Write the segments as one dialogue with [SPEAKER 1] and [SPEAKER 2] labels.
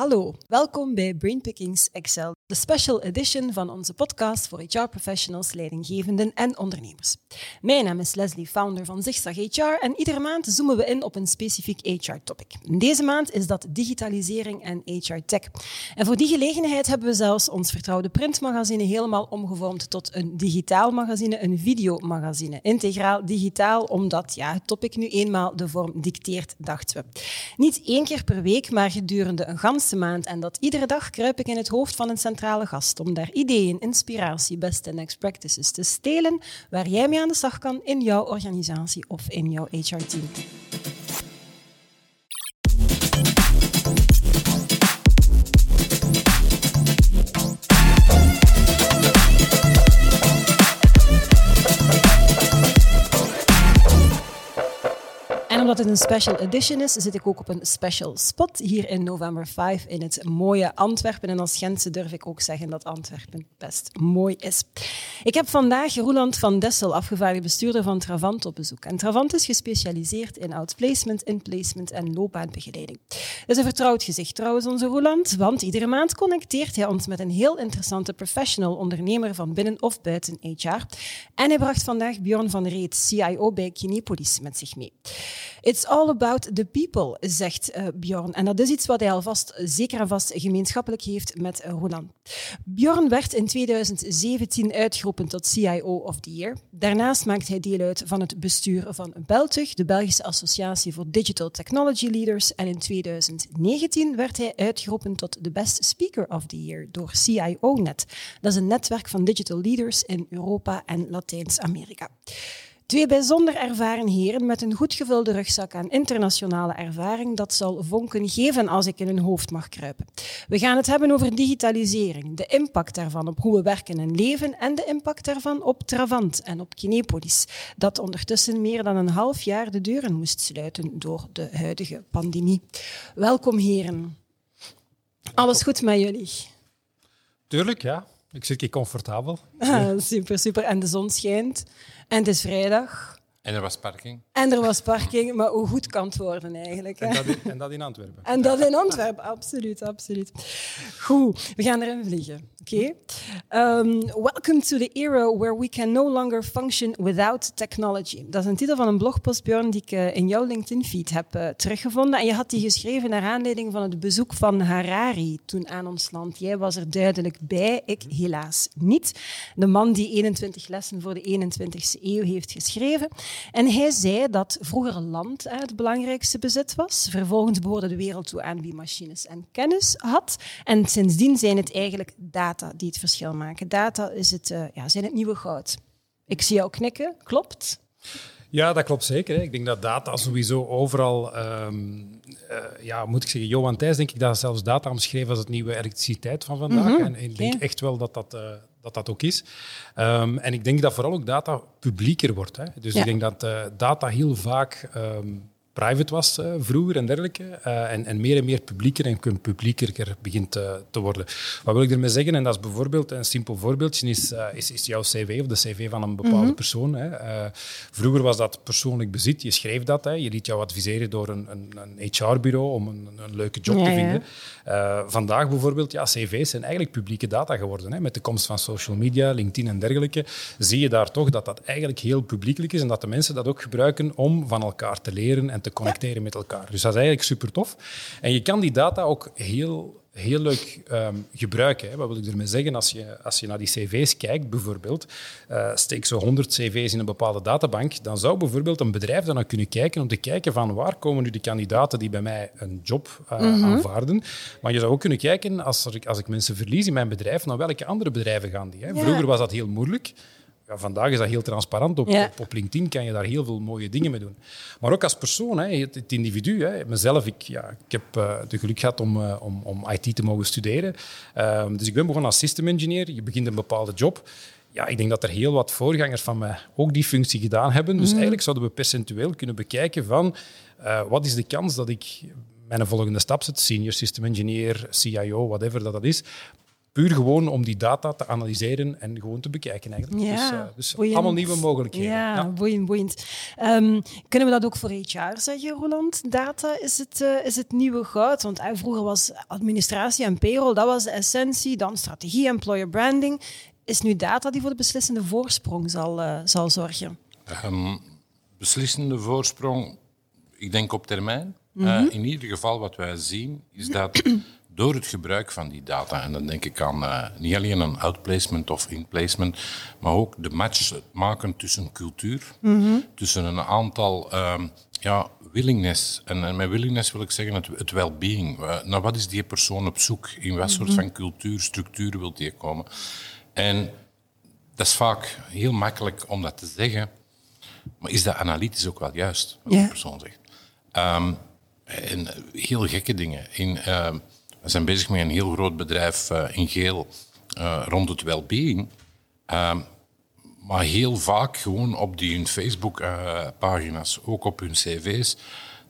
[SPEAKER 1] Hallo, welkom bij Brainpickings Excel, de special edition van onze podcast voor HR-professionals, leidinggevenden en ondernemers. Mijn naam is Leslie, founder van Zigzag HR en iedere maand zoomen we in op een specifiek HR-topic. Deze maand is dat digitalisering en HR-tech. En voor die gelegenheid hebben we zelfs ons vertrouwde printmagazine helemaal omgevormd tot een digitaal magazine, een videomagazine. Integraal digitaal, omdat ja, het topic nu eenmaal de vorm dicteert, dachten we. Niet één keer per week, maar gedurende een maand. En dat iedere dag kruip ik in het hoofd van een centrale gast om daar ideeën, inspiratie, best en next practices te stelen waar jij mee aan de slag kan in jouw organisatie of in jouw HR-team. Omdat het een special edition is, zit ik ook op een special spot hier in November 5 in het mooie Antwerpen. En als Gentse durf ik ook zeggen dat Antwerpen best mooi is. Ik heb vandaag Roeland van Dessel, afgevaardigd bestuurder van Travant, op bezoek. En Travant is gespecialiseerd in outplacement, inplacement en loopbaanbegeleiding. Dat is een vertrouwd gezicht trouwens, onze Roeland, want iedere maand connecteert hij ons met een heel interessante professional ondernemer van binnen of buiten HR. En hij bracht vandaag Bjorn van Reet, CIO bij Kinepolis, met zich mee. It's all about the people, zegt uh, Bjorn. En dat is iets wat hij alvast zeker en vast gemeenschappelijk heeft met uh, Roland. Bjorn werd in 2017 uitgeroepen tot CIO of the Year. Daarnaast maakt hij deel uit van het bestuur van Beltug, de Belgische Associatie voor Digital Technology Leaders. En in 2019 werd hij uitgeroepen tot de Best Speaker of the Year door CIO-net. Dat is een netwerk van digital leaders in Europa en Latijns-Amerika. Twee bijzonder ervaren heren met een goed gevulde rugzak aan internationale ervaring. Dat zal vonken geven als ik in hun hoofd mag kruipen. We gaan het hebben over digitalisering, de impact daarvan op hoe we werken en leven en de impact daarvan op Travant en op Kinepolis, dat ondertussen meer dan een half jaar de deuren moest sluiten door de huidige pandemie. Welkom heren. Alles goed met jullie?
[SPEAKER 2] Tuurlijk, ja. Ik zit hier comfortabel.
[SPEAKER 1] Ah, super, super. En de zon schijnt. En het is vrijdag.
[SPEAKER 2] En er was parking.
[SPEAKER 1] En er was parking, maar hoe goed kan het worden eigenlijk?
[SPEAKER 2] En dat, in, en dat in Antwerpen.
[SPEAKER 1] En dat in Antwerpen, absoluut, absoluut. Goed, we gaan erin vliegen. Oké. Um, welcome to the era where we can no longer function without technology. Dat is een titel van een blogpost, Björn, die ik uh, in jouw LinkedIn-feed heb uh, teruggevonden. En je had die geschreven naar aanleiding van het bezoek van Harari toen aan ons land. Jij was er duidelijk bij, ik helaas niet. De man die 21 lessen voor de 21ste eeuw heeft geschreven. En hij zei dat vroeger land uh, het belangrijkste bezit was. Vervolgens behoorde de wereld toe aan wie machines en kennis had. En sindsdien zijn het eigenlijk data die het verschil maken. Data is het, uh, ja, zijn het nieuwe goud. Ik zie jou knikken, klopt?
[SPEAKER 2] Ja, dat klopt zeker. Hè. Ik denk dat data sowieso overal, um, uh, ja, moet ik zeggen, Johan Thijs denk ik dat zelfs data omschreven als het nieuwe elektriciteit van vandaag. Mm -hmm. En ik denk echt wel dat dat, uh, dat, dat ook is. Um, en ik denk dat vooral ook data publieker wordt. Hè. Dus ja. ik denk dat data heel vaak um, private was uh, vroeger en dergelijke. Uh, en, en, meer en meer publieker en publieker begint uh, te worden. Wat wil ik ermee zeggen? En dat is bijvoorbeeld een simpel voorbeeldje, is, is, is, jouw cv of de cv van een bepaalde mm -hmm. persoon. Hè. vroeger was dat persoonlijk bezit, je schreef dat, hè. je liet jou adviseren door een, een, een HR-bureau om een, een, leuke job ja, te vinden. Ja. vandaag bijvoorbeeld, ja, cv's zijn eigenlijk publieke data geworden. Hè. Met de komst van social media, LinkedIn en dergelijke, zie je daar toch dat dat eigenlijk heel publiekelijk is en dat de mensen dat ook gebruiken om van elkaar te leren en te connecteren ja. met elkaar. Dus dat is eigenlijk super tof. En je kan die data ook heel, heel leuk um, gebruiken. Hè. Wat wil ik ermee zeggen? Als je, als je naar die cv's kijkt, bijvoorbeeld, uh, steek zo 100 cv's in een bepaalde databank, dan zou bijvoorbeeld een bedrijf dan kunnen kijken om te kijken van waar komen nu de kandidaten die bij mij een job uh, mm -hmm. aanvaarden. Maar je zou ook kunnen kijken, als, er, als ik mensen verlies in mijn bedrijf, naar welke andere bedrijven gaan die. Hè. Vroeger was dat heel moeilijk. Ja, vandaag is dat heel transparant. Op, ja. op, op, LinkedIn kan je daar heel veel mooie dingen mee doen. Maar ook als persoon, hè, het, het, individu. Hè, mezelf, ik, ja, ik heb uh, de geluk gehad om, uh, om, om IT te mogen studeren. Uh, dus ik ben begonnen als system engineer. Je begint een bepaalde job. Ja, ik denk dat er heel wat voorgangers van mij ook die functie gedaan hebben. Dus mm. eigenlijk zouden we percentueel kunnen bekijken van wat is de kans dat ik mijn volgende stap zet, senior system engineer, CIO, whatever dat, dat is, puur gewoon om die data te analyseren en gewoon te bekijken eigenlijk.
[SPEAKER 1] Ja,
[SPEAKER 2] dus, dus allemaal nieuwe mogelijkheden.
[SPEAKER 1] Ja, ja. boeiend, boeiend. Um, kunnen we dat ook voor HR zeggen, Roland? Data is het, uh, is het nieuwe goud? Want uh, vroeger was administratie en payroll, dat was de essentie. Dan strategie, employer branding. Is nu data die voor de beslissende voorsprong zal, uh, zal zorgen?
[SPEAKER 3] Um, beslissende voorsprong, ik denk op termijn. Mm -hmm. in ieder geval wat wij zien, is dat door het gebruik van die data, en dan denk ik aan uh, niet alleen een outplacement of inplacement, maar ook de match maken tussen cultuur, mm -hmm. tussen een aantal um, ja, willingness. En, en, met willingness wil ik zeggen het, het well-being. Uh, naar wat is die persoon op zoek? In wat soort mm -hmm. van cultuur, structuur wil die komen? En dat is vaak heel makkelijk om dat te zeggen, maar is dat analytisch ook wel juist, wat yeah. die persoon zegt? Um, en heel gekke dingen. In, uh, we zijn bezig met een heel groot bedrijf uh, in geel uh, rond het well-being. maar heel vaak gewoon op die hun Facebook-pagina's, ook op hun cv's,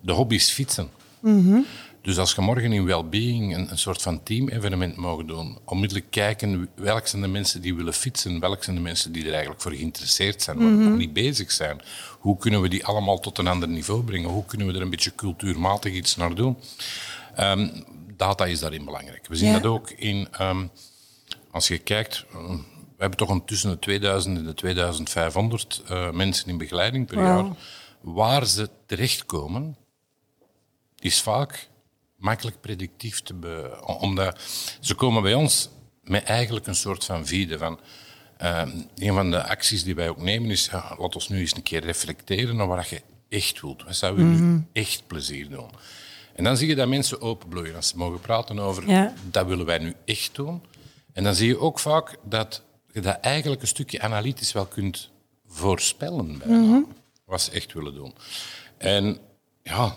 [SPEAKER 3] de hobby's fietsen. Mm -hmm. Dus als je morgen in well-being een, een soort van team-evenement mogen doen, onmiddellijk kijken welke zijn de mensen die willen fietsen, welke zijn de mensen die er eigenlijk voor geïnteresseerd zijn, maar mm -hmm. nog niet bezig zijn. Hoe kunnen we die allemaal tot een ander niveau brengen? Hoe kunnen we er een beetje cultuurmatig iets naar doen? Um, data is daarin belangrijk. We zien ja. dat ook in, um, als je kijkt, um, we hebben toch een tussen de 2000 en de 2500 uh, mensen in begeleiding per wow. jaar. Waar ze terechtkomen, is vaak makkelijk predictief te be, omdat ze komen bij ons met eigenlijk een soort van vide van uh, een van de acties die wij ook nemen is ja, laat ons nu eens een keer reflecteren naar wat je echt wilt. Wat zou je mm -hmm. nu echt plezier doen? En dan zie je dat mensen openbloeien als ze mogen praten over ja. dat willen wij nu echt doen. En dan zie je ook vaak dat je dat eigenlijk een stukje analytisch wel kunt voorspellen bij mm -hmm. wat ze echt willen doen. En ja,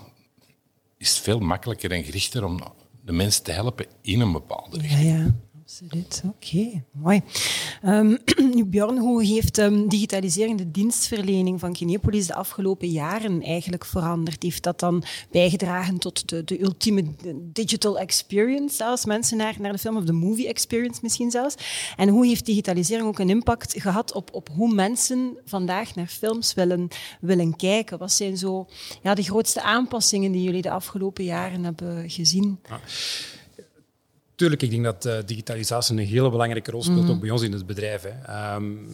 [SPEAKER 3] is het veel makkelijker en gerichter om de mensen te helpen in een bepaalde richting.
[SPEAKER 1] Ja, ja. Absoluut, oké, mooi. Um, Bjorn, hoe heeft um, digitalisering de dienstverlening van Kinepolis de afgelopen jaren eigenlijk veranderd? Heeft dat dan bijgedragen tot de, de ultieme digital experience, als mensen naar, naar de film of de movie experience misschien zelfs? En hoe heeft digitalisering ook een impact gehad op, op hoe mensen vandaag naar films willen, willen kijken? Wat zijn zo ja, de grootste aanpassingen die jullie de afgelopen jaren hebben gezien?
[SPEAKER 2] Tuurlijk, ik denk dat uh, digitalisatie een hele belangrijke rol speelt, mm -hmm. ook bij ons in het bedrijf. Hè. Um,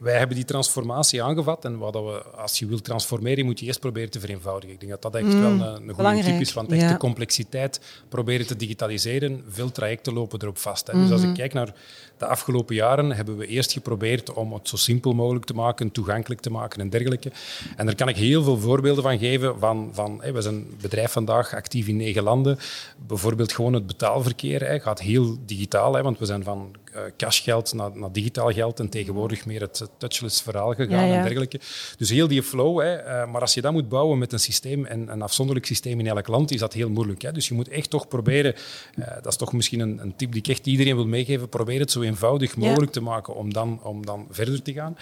[SPEAKER 2] wij hebben die transformatie aangevat en wat we, als je wilt transformeren, moet je eerst proberen te vereenvoudigen. Ik denk dat dat echt mm, wel een, een goede tip is, want echt ja. de complexiteit proberen te digitaliseren. Veel trajecten lopen erop vast. Hè. Mm -hmm. Dus als ik kijk naar de afgelopen jaren, hebben we eerst geprobeerd om het zo simpel mogelijk te maken, toegankelijk te maken en dergelijke. En daar kan ik heel veel voorbeelden van geven. Van, van, hey, we zijn een bedrijf vandaag actief in negen landen. Bijvoorbeeld gewoon het betaalverkeer gaat heel digitaal, hè, want we zijn van uh, cashgeld naar, naar, digitaal geld en tegenwoordig meer het touchless verhaal gegaan ja, ja. en dergelijke. Dus heel die flow. Hè, uh, maar als je dat moet bouwen met een systeem en een afzonderlijk systeem in elk land, is dat heel moeilijk. Hè. Dus je moet echt toch proberen, uh, dat is toch misschien een, een, tip die ik echt iedereen wil meegeven, probeer het zo eenvoudig mogelijk ja. te maken om dan, om dan verder te gaan.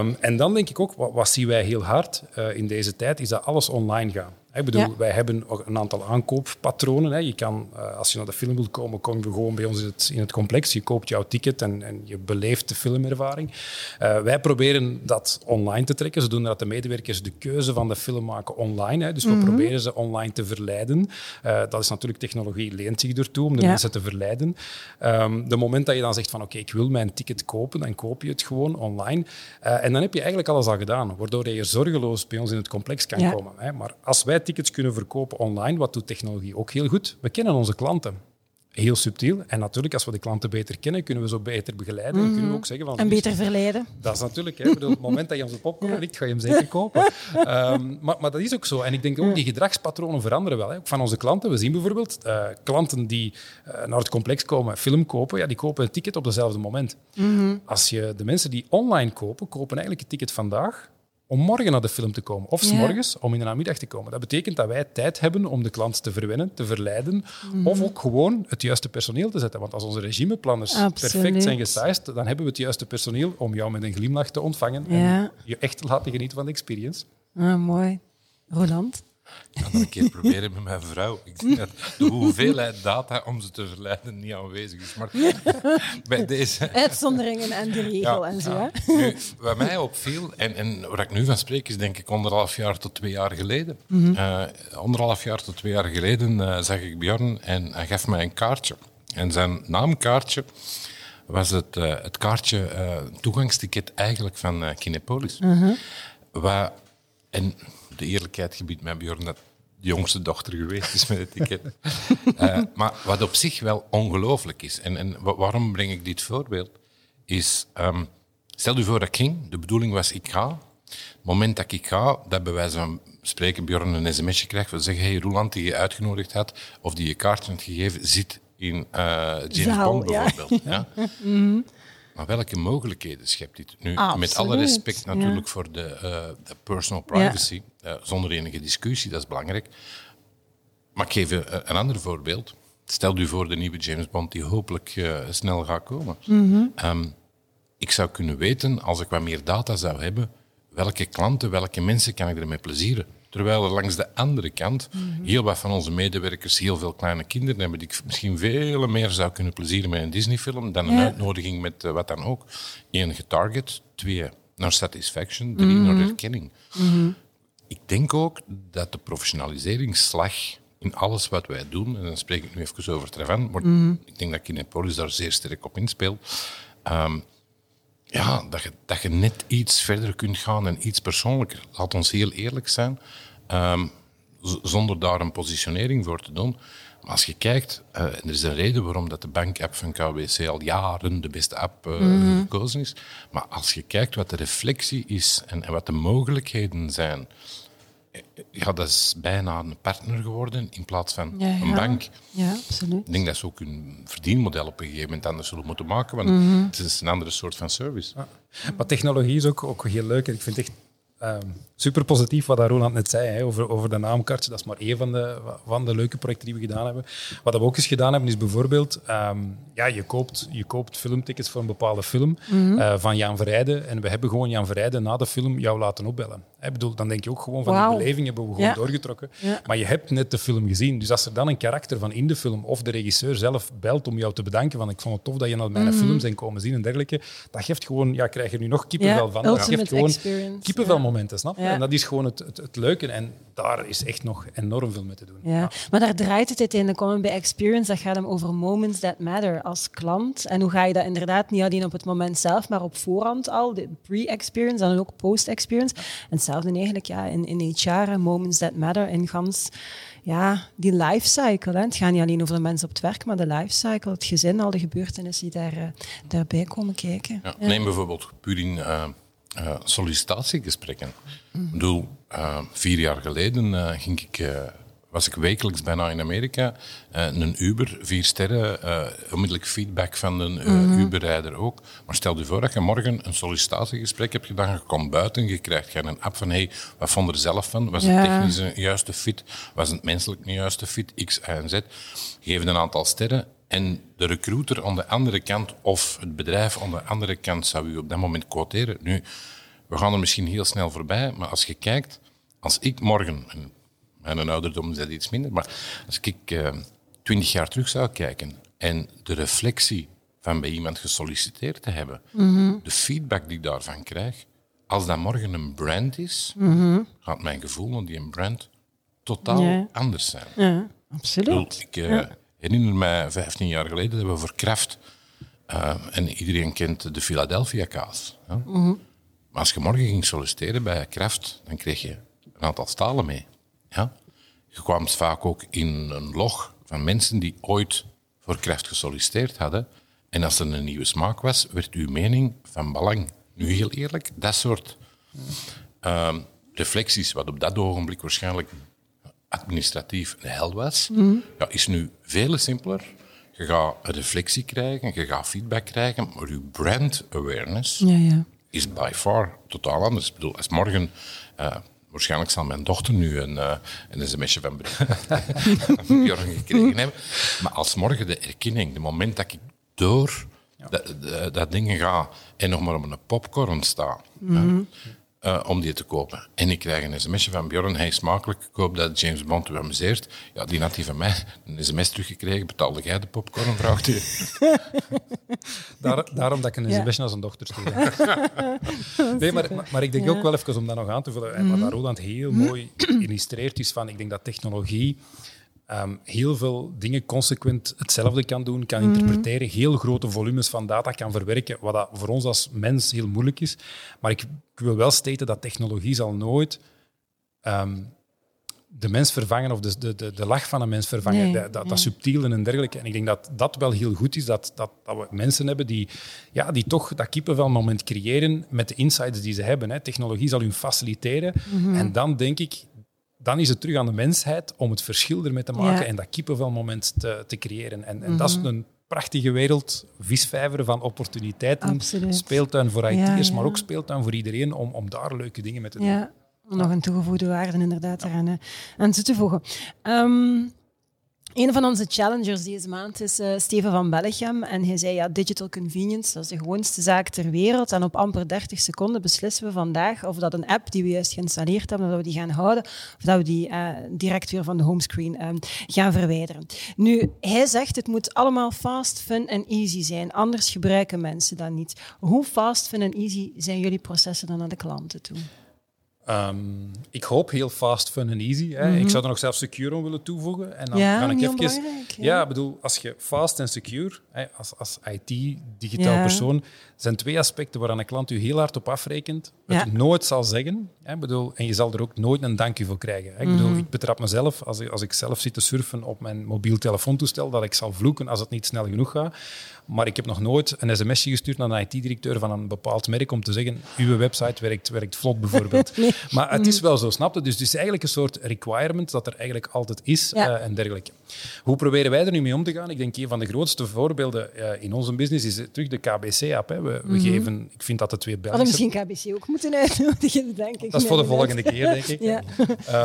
[SPEAKER 2] Um, en dan denk ik ook, wat, wat zien wij heel hard in deze tijd, is dat alles online gaat. Ik bedoel, ja. wij hebben een aantal aankooppatronen. Hè. Je kan, als je naar de film wilt komen, kom je gewoon bij ons in het, in het complex. Je koopt jouw ticket en, en je beleeft de filmervaring. Uh, wij proberen dat online te trekken, zodat dat de medewerkers de keuze van de film maken online. Hè. Dus we mm -hmm. proberen ze online te verleiden. Uh, dat is natuurlijk technologie, leent zich ertoe om de ja. mensen te verleiden. Um, de moment dat je dan zegt van oké, okay, ik wil mijn ticket kopen, dan koop je het gewoon online. Uh, en dan heb je eigenlijk alles al gedaan, waardoor je zorgeloos bij ons in het complex kan ja. komen. Hè. Maar als wij tickets kunnen verkopen online, wat doet technologie ook heel goed? We kennen onze klanten heel subtiel. En natuurlijk, als we de klanten beter kennen, kunnen we ze ook beter begeleiden. Mm -hmm. En kunnen we ook zeggen van...
[SPEAKER 1] En beter verleiden.
[SPEAKER 2] Dat is natuurlijk... Hè, bedoel, op het moment dat je onze popcorn ja. ga je hem zeker kopen. um, maar, maar, dat is ook zo. En ik denk ook, die gedragspatronen veranderen wel. Hè. Ook van onze klanten. We zien bijvoorbeeld uh, klanten die uh, naar het complex komen, film kopen, ja, die kopen een ticket op dezelfde moment. Mm -hmm. Als je de mensen die online kopen, kopen eigenlijk een ticket vandaag om morgen naar de film te komen. Of s morgens ja. om in de namiddag te komen. Dat betekent dat wij tijd hebben om de klant te verwennen, te verleiden. Mm. Of ook gewoon het juiste personeel te zetten. Want als onze regimeplanners Absoluut. perfect zijn gesized, dan hebben we het juiste personeel om jou met een glimlach te ontvangen. Ja. En je echt te laten genieten van de experience.
[SPEAKER 1] Ah, mooi. Roland?
[SPEAKER 3] Ik ga dat een keer proberen met mijn vrouw. Ik denk dat de hoeveelheid data om ze te verleiden niet aanwezig is. Maar bij deze...
[SPEAKER 1] Uitzonderingen en de regel en zo.
[SPEAKER 3] Ja. Nu, wat mij opviel, en, en waar ik nu van spreek, is denk ik anderhalf jaar tot twee jaar geleden. Eh, anderhalf jaar tot twee jaar geleden eh, zag ik Bjorn en hij gaf mij een kaartje. En zijn naamkaartje was het, eh, het kaartje toegangsticket eigenlijk van Kinepolis.
[SPEAKER 1] Mhm.
[SPEAKER 3] Wat, en de eerlijkheid gebiedt mij Bjorn dat de jongste dochter geweest is met het ticket. Eh, maar wat op zich wel ongelooflijk is, en, en wa- waarom breng ik dit voorbeeld, is, ehm, stel je voor dat ik ging, de bedoeling was ik ga. Het moment dat ik ga, dat bij wijze van spreken Bjorn een sms'je krijgt, we zeggen, hey, Roland die je uitgenodigd had, of die je kaartje had gegeven, zit in eh, James
[SPEAKER 1] Zaal,
[SPEAKER 3] Bond
[SPEAKER 1] ja.
[SPEAKER 3] bijvoorbeeld. Ja. Maar welke mogelijkheden schept dit? Nu, met alle respect
[SPEAKER 1] ja.
[SPEAKER 3] natuurlijk voor de, eh, de personal privacy, eh, zonder enige discussie, dat is belangrijk. Maar ik geef een, een ander voorbeeld. Stel u voor de nieuwe James Bond die hopelijk eh, snel gaat komen. Ehm, ik zou kunnen weten, als ik wat meer data zou hebben, welke klanten, welke mensen kan ik ermee plezieren. Terwijl er langs de andere kant heel wat van onze medewerkers heel veel kleine kinderen hebben die ik misschien veel meer zou kunnen plezieren met een Disney-film dan een
[SPEAKER 1] Ja.
[SPEAKER 3] uitnodiging met eh, wat dan ook. Eén, getarget. Twee, naar satisfaction. Drie, naar herkenning. Ik denk ook dat de professionaliseringsslag in alles wat wij doen, en dan spreek ik nu even over Trevan, maar ik denk dat Kinepolis daar zeer sterk op inspeelt, ehm, ja, dat, je, dat je net iets verder kunt gaan en iets persoonlijker. Laat ons heel eerlijk zijn, ehm, zonder daar een positionering voor te doen. Maar als je kijkt, eh, en er is een reden waarom dat de bankapp van KWC al jaren de beste app eh, gekozen is. Maar als je kijkt wat de reflectie is en, en wat de mogelijkheden zijn, ja, dat is bijna een partner geworden in plaats van
[SPEAKER 1] Ja,
[SPEAKER 3] een bank.
[SPEAKER 1] Ja, absoluut.
[SPEAKER 3] Ik denk dat ze ook hun verdienmodel op een gegeven moment anders zullen moeten maken, want
[SPEAKER 1] Mhm.
[SPEAKER 3] het is een andere soort van service.
[SPEAKER 2] Maar technologie is ook, ook heel leuk. En ik vind het echt ehm, super positief wat dat Roland net zei hè, over, over de naamkaartje. Dat is maar één van de, van de leuke projecten die we gedaan hebben. Wat we ook eens gedaan hebben, is bijvoorbeeld... ehm, ja, je, koopt, je koopt filmtickets voor een bepaalde film eh, van Jan Verrijde. En we hebben gewoon Jan Verrijde na de film jou laten opbellen. Hè, bedoel, dan denk je ook gewoon van die beleving hebben we gewoon
[SPEAKER 1] Ja.
[SPEAKER 2] doorgetrokken.
[SPEAKER 1] Ja.
[SPEAKER 2] Maar je hebt net de film gezien. Dus als er dan een karakter van in de film of de regisseur zelf belt om jou te bedanken van ik vond het tof dat je naar mijn film bent komen zien en dergelijke, dat geeft gewoon, ja, krijg je nu nog kippenvel
[SPEAKER 1] Ja,
[SPEAKER 2] van. Dat geeft gewoon kippenvelmomenten, snap je? En dat is gewoon het, het, het leuke. En daar is echt nog enorm veel mee te doen.
[SPEAKER 1] Ja, maar daar draait het uiteindelijk om. Bij Experience dat gaat hem over moments that matter als klant. En hoe ga je dat inderdaad niet alleen op het moment zelf, maar op voorhand al, de pre-experience en ook post-experience. En hetzelfde eigenlijk ja, in, in HR, moments that matter, in gans ja, die lifecycle. Hè. Het gaat niet alleen over de mensen op het werk, maar de lifecycle, het gezin, al de gebeurtenissen die daar, eh, daarbij komen kijken.
[SPEAKER 3] Ja, Neem bijvoorbeeld puur in eh, eh, sollicitatiegesprekken. Ik bedoel, vier jaar geleden ging ik, was ik wekelijks bijna in Amerika. eh, een Uber, vier sterren, eh, onmiddellijk feedback van een eh, Uber-rijder ook. Maar stel je voor dat je morgen een sollicitatiegesprek hebt gedaan, je komt buiten, je krijgt je een app van hey, wat vond je er zelf van? Was het technisch een juiste fit? Was het menselijk een juiste fit? X, Y en Z. Geef een aantal sterren en de recruiter aan de andere kant of het bedrijf aan de andere kant zou u op dat moment quoteren. Nu, we gaan er misschien heel snel voorbij, maar als je kijkt, als ik morgen, en mijn ouderdom is dat iets minder, maar als ik eh, twintig jaar terug zou kijken en de reflectie van bij iemand gesolliciteerd te hebben, de feedback die ik daarvan krijg, als dat morgen een brand is, gaat mijn gevoel naar die brand totaal
[SPEAKER 1] Ja.
[SPEAKER 3] anders zijn.
[SPEAKER 1] Ja,
[SPEAKER 3] Ik
[SPEAKER 1] absoluut.
[SPEAKER 3] bedoel, Ik eh, herinner me 15 jaar geleden dat we voor Kraft, eh, en iedereen kent de Philadelphia kaas. hè. Maar als je morgen ging solliciteren bij Kraft, dan kreeg je een aantal stalen mee. Ja? Je kwam vaak ook in een log van mensen die ooit voor Kraft gesolliciteerd hadden. En als er een nieuwe smaak was, werd uw mening van belang. Nu heel eerlijk, dat soort ehm, reflecties, wat op dat ogenblik waarschijnlijk administratief een hel was, ja, is nu veel simpeler. Je gaat een reflectie krijgen, je gaat feedback krijgen, maar je brand awareness
[SPEAKER 1] Ja, ja.
[SPEAKER 3] is by far totaal anders. Ik bedoel, als morgen... eh, waarschijnlijk zal mijn dochter nu een, eh een sms'je van van Bjorn gekregen hebben. Maar als morgen de erkenning, het moment dat ik door dat, dat, ga en nog maar op een popcorn sta... ja, uh, om die te kopen. En ik krijg een sms'je van Bjorn, hij is smakelijk, ik hoop dat James Bond u amuseert. Ja, die had hij van mij een sms teruggekregen, betaalde jij de popcorn, vraagt hij.
[SPEAKER 2] Daar, daarom dat ik een sms'je naar zijn dochter stuurde. nee, maar, maar, ik denk ook wel even om dat nog aan te vullen, mm -hmm. wat Roland heel mooi illustreert, is van, ik denk dat technologie um, heel veel dingen consequent hetzelfde kan doen, kan interpreteren, heel grote volumes van data kan verwerken, wat dat voor ons als mens heel moeilijk is. Maar ik, ik wil wel staten dat technologie zal nooit um, de mens vervangen of de, de, de, de lach van een mens vervangen. Nee, dat, dat, dat subtiele en dergelijke. En ik denk dat dat wel heel goed is, dat, dat, dat we mensen hebben die, ja, die toch dat kippenvelmoment creëren met de insights die ze hebben. Hè. Technologie zal hun faciliteren. -hmm. En dan denk ik, dan is het terug aan de mensheid om het verschil ermee te maken ja. en dat kippenvelmoment te, te creëren. En, en mm -hmm. dat is een prachtige wereld, visvijver van opportuniteiten,
[SPEAKER 1] Absoluut.
[SPEAKER 2] speeltuin voor IT'ers, ja, maar ook speeltuin voor iedereen om, om daar leuke dingen mee te doen.
[SPEAKER 1] Ja, om nog een toegevoegde waarde inderdaad eraan uh, aan toe te voegen. Um, een van onze challengers deze maand is uh, Steven van Bellegem. En hij zei, ja, digital convenience, dat is de gewoonste zaak ter wereld. En op amper 30 seconden beslissen we vandaag of dat een app die we juist geïnstalleerd hebben, dat we die gaan houden, of dat we die uh, direct weer van de homescreen uh, gaan verwijderen. Nu, hij zegt, het moet allemaal fast, fun en easy zijn. Anders gebruiken mensen dat niet. Hoe fast, fun en easy zijn jullie processen dan naar de klanten toe?
[SPEAKER 2] Um, ik hoop heel fast, fun en easy. Hè. Mm -hmm. Ik zou er nog zelfs secure aan willen toevoegen. En dan
[SPEAKER 1] ja,
[SPEAKER 2] ga ik even.
[SPEAKER 1] Ja,
[SPEAKER 2] ja, bedoel, als je fast en secure, hè, als, als IT-digitaal ja. persoon, zijn twee aspecten waar een klant u heel hard op afrekent. Het nooit zal zeggen. Hè, bedoel, en je zal er ook nooit een dank u voor krijgen. Hè. Ik, bedoel, mm -hmm. ik betrap mezelf, als ik, als ik zelf zit te surfen op mijn mobiel telefoontoestel, dat ik zal vloeken als het niet snel genoeg gaat. Maar ik heb nog nooit een sms'je gestuurd naar een IT-directeur van een bepaald merk om te zeggen, uw website werkt, werkt vlot bijvoorbeeld. nee. Maar het is wel zo, snapte. Dus het is eigenlijk een soort requirement dat er eigenlijk altijd is ja. uh, en dergelijke. Hoe proberen wij er nu mee om te gaan? Ik denk een van de grootste voorbeelden uh, in onze business is terug de KBC-app. We, we mm -hmm. geven, ik vind dat de twee Belgische...
[SPEAKER 1] Hadden misschien KBC ook moeten uitnodigen, denk ik.
[SPEAKER 2] Dat is voor de volgende keer, denk ik. ja.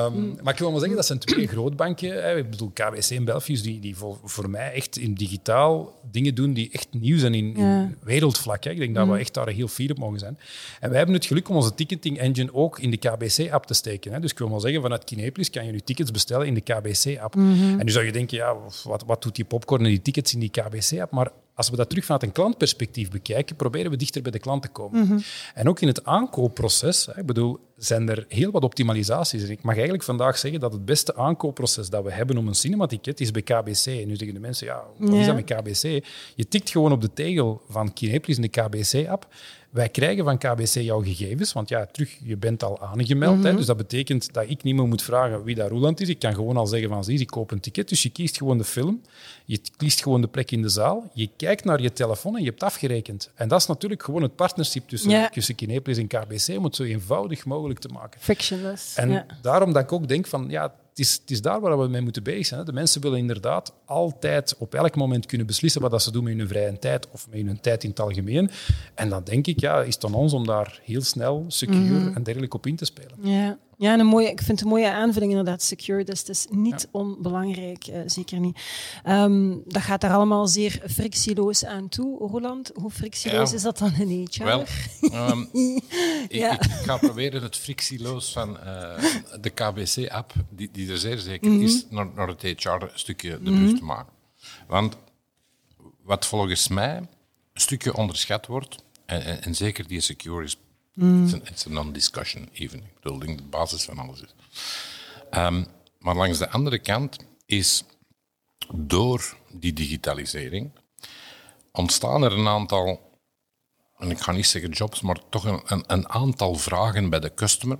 [SPEAKER 2] um, maar ik wil maar zeggen, dat zijn twee grootbanken. Hè. Ik bedoel, KBC en Belfius, die, die voor, voor mij echt in digitaal dingen doen die echt nieuw zijn in, ja. in wereldvlak. Hè. Ik denk dat we echt daar heel fier op mogen zijn. En wij hebben het geluk om onze ticketing engine ook in de KBC-app te steken. Hè. Dus ik wil maar zeggen, vanuit Kinepolis kan je je tickets bestellen in de KBC-app. Mm -hmm. En nu zou je denken, ja, wat, wat doet die popcorn en die tickets in die KBC-app? Maar als we dat terug vanuit een klantperspectief bekijken, proberen we dichter bij de klant te komen. Mm -hmm. En ook in het aankoopproces, ik bedoel, zijn er heel wat optimalisaties. En ik mag eigenlijk vandaag zeggen dat het beste aankoopproces dat we hebben om een cinematicket is bij KBC. En nu zeggen de mensen, ja, wat is dat met KBC? Je tikt gewoon op de tegel van Kinepolis in de KBC-app. Wij krijgen van KBC jouw gegevens, want ja, terug, je bent al aangemeld. Mm -hmm. hè, dus dat betekent dat ik niet meer moet vragen wie daar Roland is. Ik kan gewoon al zeggen van, zie, ik koop een ticket. Dus je kiest gewoon de film, je kiest gewoon de plek in de zaal, je kijkt naar je telefoon en je hebt afgerekend. En dat is natuurlijk gewoon het partnership tussen, ja. tussen Kinepolis en KBC om het zo eenvoudig mogelijk te maken.
[SPEAKER 1] Frictionless.
[SPEAKER 2] En
[SPEAKER 1] ja.
[SPEAKER 2] daarom dat ik ook denk van, ja, het is, het is daar waar we mee moeten bezig zijn. De mensen willen inderdaad altijd op elk moment kunnen beslissen wat ze doen met hun vrije tijd of met hun tijd in het algemeen. En dan denk ik, ja, is het aan ons om daar heel snel, secure mm -hmm. en dergelijke op in te spelen.
[SPEAKER 1] Ja. Ja, een mooie, ik vind het een mooie aanvulling inderdaad, secure. Dus het is niet ja. onbelangrijk, uh, zeker niet. Um, dat gaat daar allemaal zeer frictieloos aan toe. Roland, hoe frictieloos ja. is dat dan in HR?
[SPEAKER 3] Wel, um, ja. ik, ik, ga proberen het frictieloos van uh, de KBC-app, die, die er zeer zeker mm -hmm. is, naar, naar het HR-stukje de brug mm -hmm. te maken. Want wat volgens mij een stukje onderschat wordt, en, en, en zeker die secure is Mm. It's a non-discussion even. Ik bedoel, de basis van alles is. Um, maar langs de andere kant is door die digitalisering ontstaan er een aantal, en ik ga niet zeggen jobs, maar toch een, een, een aantal vragen bij de customer,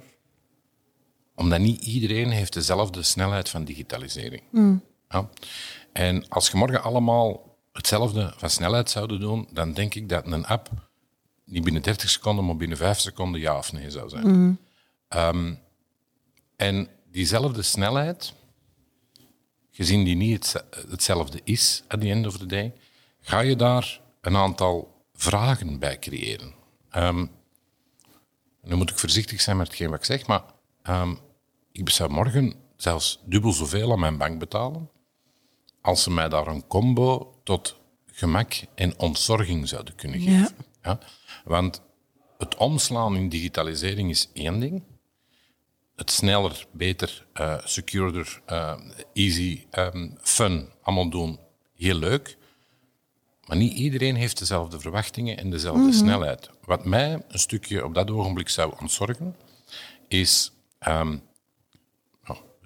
[SPEAKER 3] omdat niet iedereen heeft dezelfde snelheid van digitalisering.
[SPEAKER 1] Mm.
[SPEAKER 3] Ja? En als je morgen allemaal hetzelfde van snelheid zouden doen, dan denk ik dat een app niet binnen 30 seconden, maar binnen 5 seconden ja of nee zou zijn.
[SPEAKER 1] Mm.
[SPEAKER 3] Um, en diezelfde snelheid, gezien die niet het, hetzelfde is at the end of the day, ga je daar een aantal vragen bij creëren. Um, nu moet ik voorzichtig zijn met hetgeen wat ik zeg, maar um, ik zou morgen zelfs dubbel zoveel aan mijn bank betalen als ze mij daar een combo tot gemak en ontzorging zouden kunnen geven.
[SPEAKER 1] Ja.
[SPEAKER 3] Ja? Want het omslaan in digitalisering is één ding. Het sneller, beter, uh, uh, easy, um, fun, allemaal doen, heel leuk. Maar niet iedereen heeft dezelfde verwachtingen en dezelfde mm -hmm. snelheid. Wat mij een stukje op dat ogenblik zou ontzorgen, is um,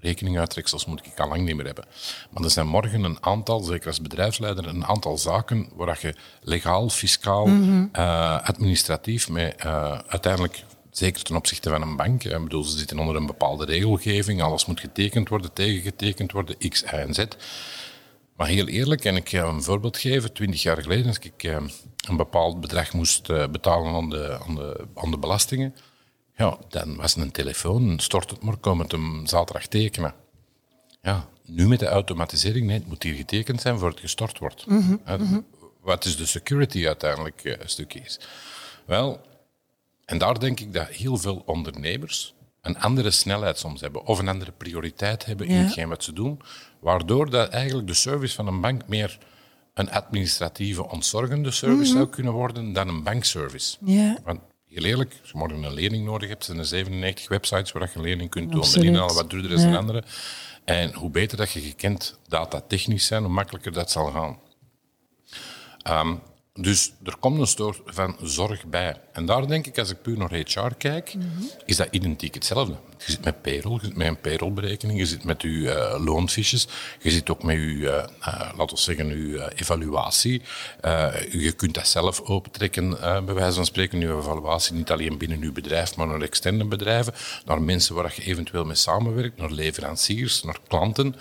[SPEAKER 3] rekeninguittreksels moet ik al lang niet meer hebben. Maar er zijn morgen een aantal, zeker als bedrijfsleider, een aantal zaken waar je legaal, fiscaal, mm -hmm. uh, administratief mee uh, uiteindelijk zeker ten opzichte van een bank. Ik bedoel, ze zitten onder een bepaalde regelgeving, alles moet getekend worden, tegengetekend worden, X, Y en Z. Maar heel eerlijk, kan ik een voorbeeld geven. Twintig jaar geleden, als ik een bepaald bedrag moest betalen aan de, aan de, aan de belastingen, ja, dan was een telefoon, stort het maar, kom het hem zaterdag tekenen. Ja, nu met de automatisering, nee, het moet hier getekend zijn voor het gestort wordt. Mm -hmm, ja, wat is de security uiteindelijk een stukje is? Wel, en daar denk ik dat heel veel ondernemers een andere snelheid soms hebben, of een andere prioriteit hebben in hetgeen wat ze doen, waardoor dat eigenlijk de service van een bank meer een administratieve, ontzorgende service mm -hmm. zou kunnen worden dan een bankservice.
[SPEAKER 1] Ja.
[SPEAKER 3] Want heel eerlijk, als je morgen een lening nodig hebt, zijn er 97 websites waar je een lening kunt doen. De ene wat duurder is dan ja. andere. En hoe beter dat je gekend datatechnisch zijn, hoe makkelijker dat zal gaan. Um, dus er komt een soort van zorg bij. En daar denk ik, als ik puur naar HR kijk, mm -hmm. is dat identiek hetzelfde. Je zit met payroll, je zit met een payrollberekening, je zit met je uh, loonfiches, je zit ook met je, uh, uh, laten we zeggen, je evaluatie. je kunt dat zelf opentrekken, bij wijze van spreken, je evaluatie, niet alleen binnen je bedrijf, maar naar externe bedrijven, naar mensen waar je eventueel mee samenwerkt, naar leveranciers, naar klanten.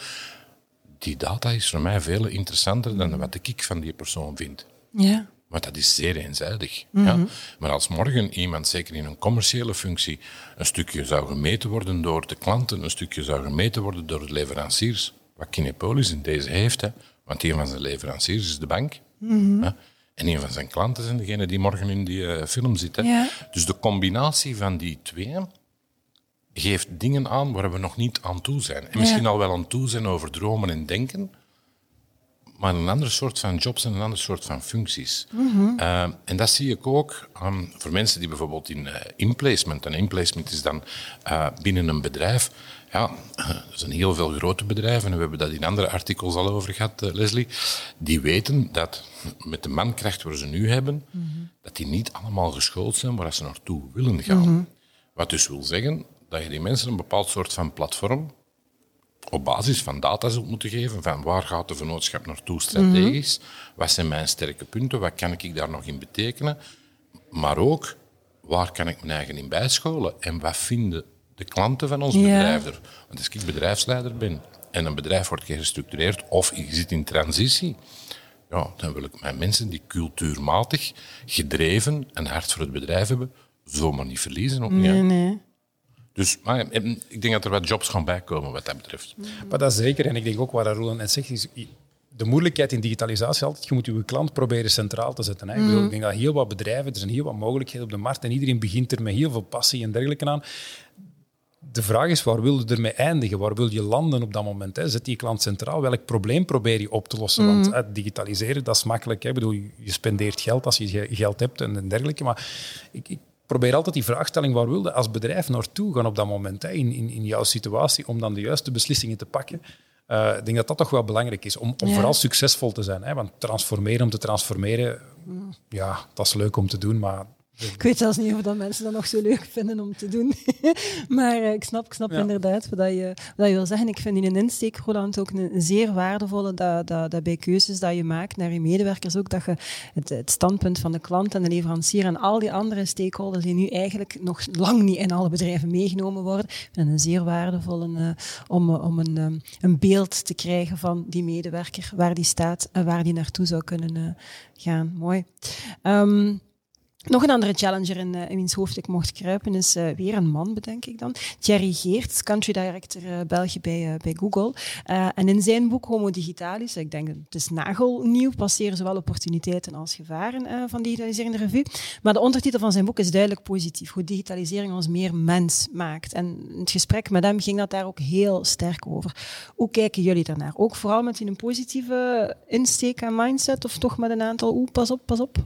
[SPEAKER 3] Die data is voor mij veel interessanter dan wat ik van die persoon vind.
[SPEAKER 1] Ja.
[SPEAKER 3] Maar dat is zeer eenzijdig. Mm -hmm. ja. Maar als morgen iemand, zeker in een commerciële functie, een stukje zou gemeten worden door de klanten, een stukje zou gemeten worden door de leveranciers, wat Kinepolis in deze heeft, hè, want een van zijn leveranciers is de bank. Mm -hmm. ja. En een van zijn klanten zijn degene die morgen in die uh, film zit. Hè.
[SPEAKER 1] Ja.
[SPEAKER 3] Dus de combinatie van die twee geeft dingen aan waar we nog niet aan toe zijn. En misschien ja. al wel aan toe zijn over dromen en denken, maar een ander soort van jobs en een ander soort van functies.
[SPEAKER 1] Mhm.
[SPEAKER 3] Mm -hmm. uh, en dat zie ik ook um, voor mensen die bijvoorbeeld in uh, inplacement, en inplacement is dan uh, binnen een bedrijf, ja, er zijn heel veel grote bedrijven, en we hebben dat in andere artikels al over gehad, Leslie, die weten dat met de mankracht waar ze nu hebben, mm -hmm. dat die niet allemaal geschoold zijn waar ze naartoe willen gaan. Mm -hmm. Wat dus wil zeggen dat je die mensen een bepaald soort van platform op basis van data zult moeten geven van waar gaat de vennootschap naartoe strategisch, mm -hmm. wat zijn mijn sterke punten, wat kan ik daar nog in betekenen, maar ook waar kan ik mijn eigen in bijscholen en wat vinden de klanten van ons ja. bedrijf er. Want als ik bedrijfsleider ben en een bedrijf wordt gestructureerd of je zit in transitie, ja, dan wil ik mijn mensen die cultuurmatig, gedreven en hard voor het bedrijf hebben, zomaar niet verliezen. Ook niet,
[SPEAKER 1] nee, nee.
[SPEAKER 3] Dus maar, ik denk dat er wat jobs gaan bijkomen wat dat betreft.
[SPEAKER 2] Maar dat zeker. En ik denk ook wat Roland net zegt, is de moeilijkheid in digitalisatie altijd, je moet je klant proberen centraal te zetten. Hè. Mm. Ik, bedoel, ik denk dat heel wat bedrijven, er zijn heel wat mogelijkheden op de markt en iedereen begint er met heel veel passie en dergelijke aan. De vraag is, waar wil je ermee eindigen? Waar wil je landen op dat moment? Hè? Zet die klant centraal. Welk probleem probeer je op te lossen? Mm. Want hè, digitaliseren, dat is makkelijk. Hè? Ik bedoel, je spendeert geld als je geld hebt en dergelijke. Maar ik, ik probeer altijd die vraagstelling, waar wilde als bedrijf naartoe gaan op dat moment, hè, in, in, in jouw situatie, om dan de juiste beslissingen te pakken. Uh, ik denk dat dat toch wel belangrijk is, om, om ja. vooral succesvol te zijn. Hè, want transformeren om te transformeren, ja, dat is leuk om te doen, maar
[SPEAKER 1] ik weet zelfs niet of dat mensen dat nog zo leuk vinden om te doen. maar uh, ik snap, ik snap ja. inderdaad wat je, wat je wil zeggen. Ik vind in een insteek, Roland, ook een, zeer waardevolle dat, dat, dat bij keuzes dat je maakt naar je medewerkers ook, dat je het, het, standpunt van de klant en de leverancier en al die andere stakeholders die nu eigenlijk nog lang niet in alle bedrijven meegenomen worden, ik vind een zeer waardevolle uh, om, om een, um, een beeld te krijgen van die medewerker, waar die staat en waar die naartoe zou kunnen uh, gaan. Mooi. Um, nog een andere challenger in, uh, in wiens hoofd ik mocht kruipen is uh, weer een man, bedenk ik dan. Thierry Geert, country director uh, België bij, bij Google. en in zijn boek Homo Digitalis, ik denk het is nagelnieuw, passeren zowel opportuniteiten als gevaren van digitalisering de revue. Maar de ondertitel van zijn boek is duidelijk positief, hoe digitalisering ons meer mens maakt. En het gesprek met hem ging dat daar ook heel sterk over. Hoe kijken jullie daarnaar? Ook vooral met een positieve insteek en mindset of toch met een aantal, oeh, pas op, pas op?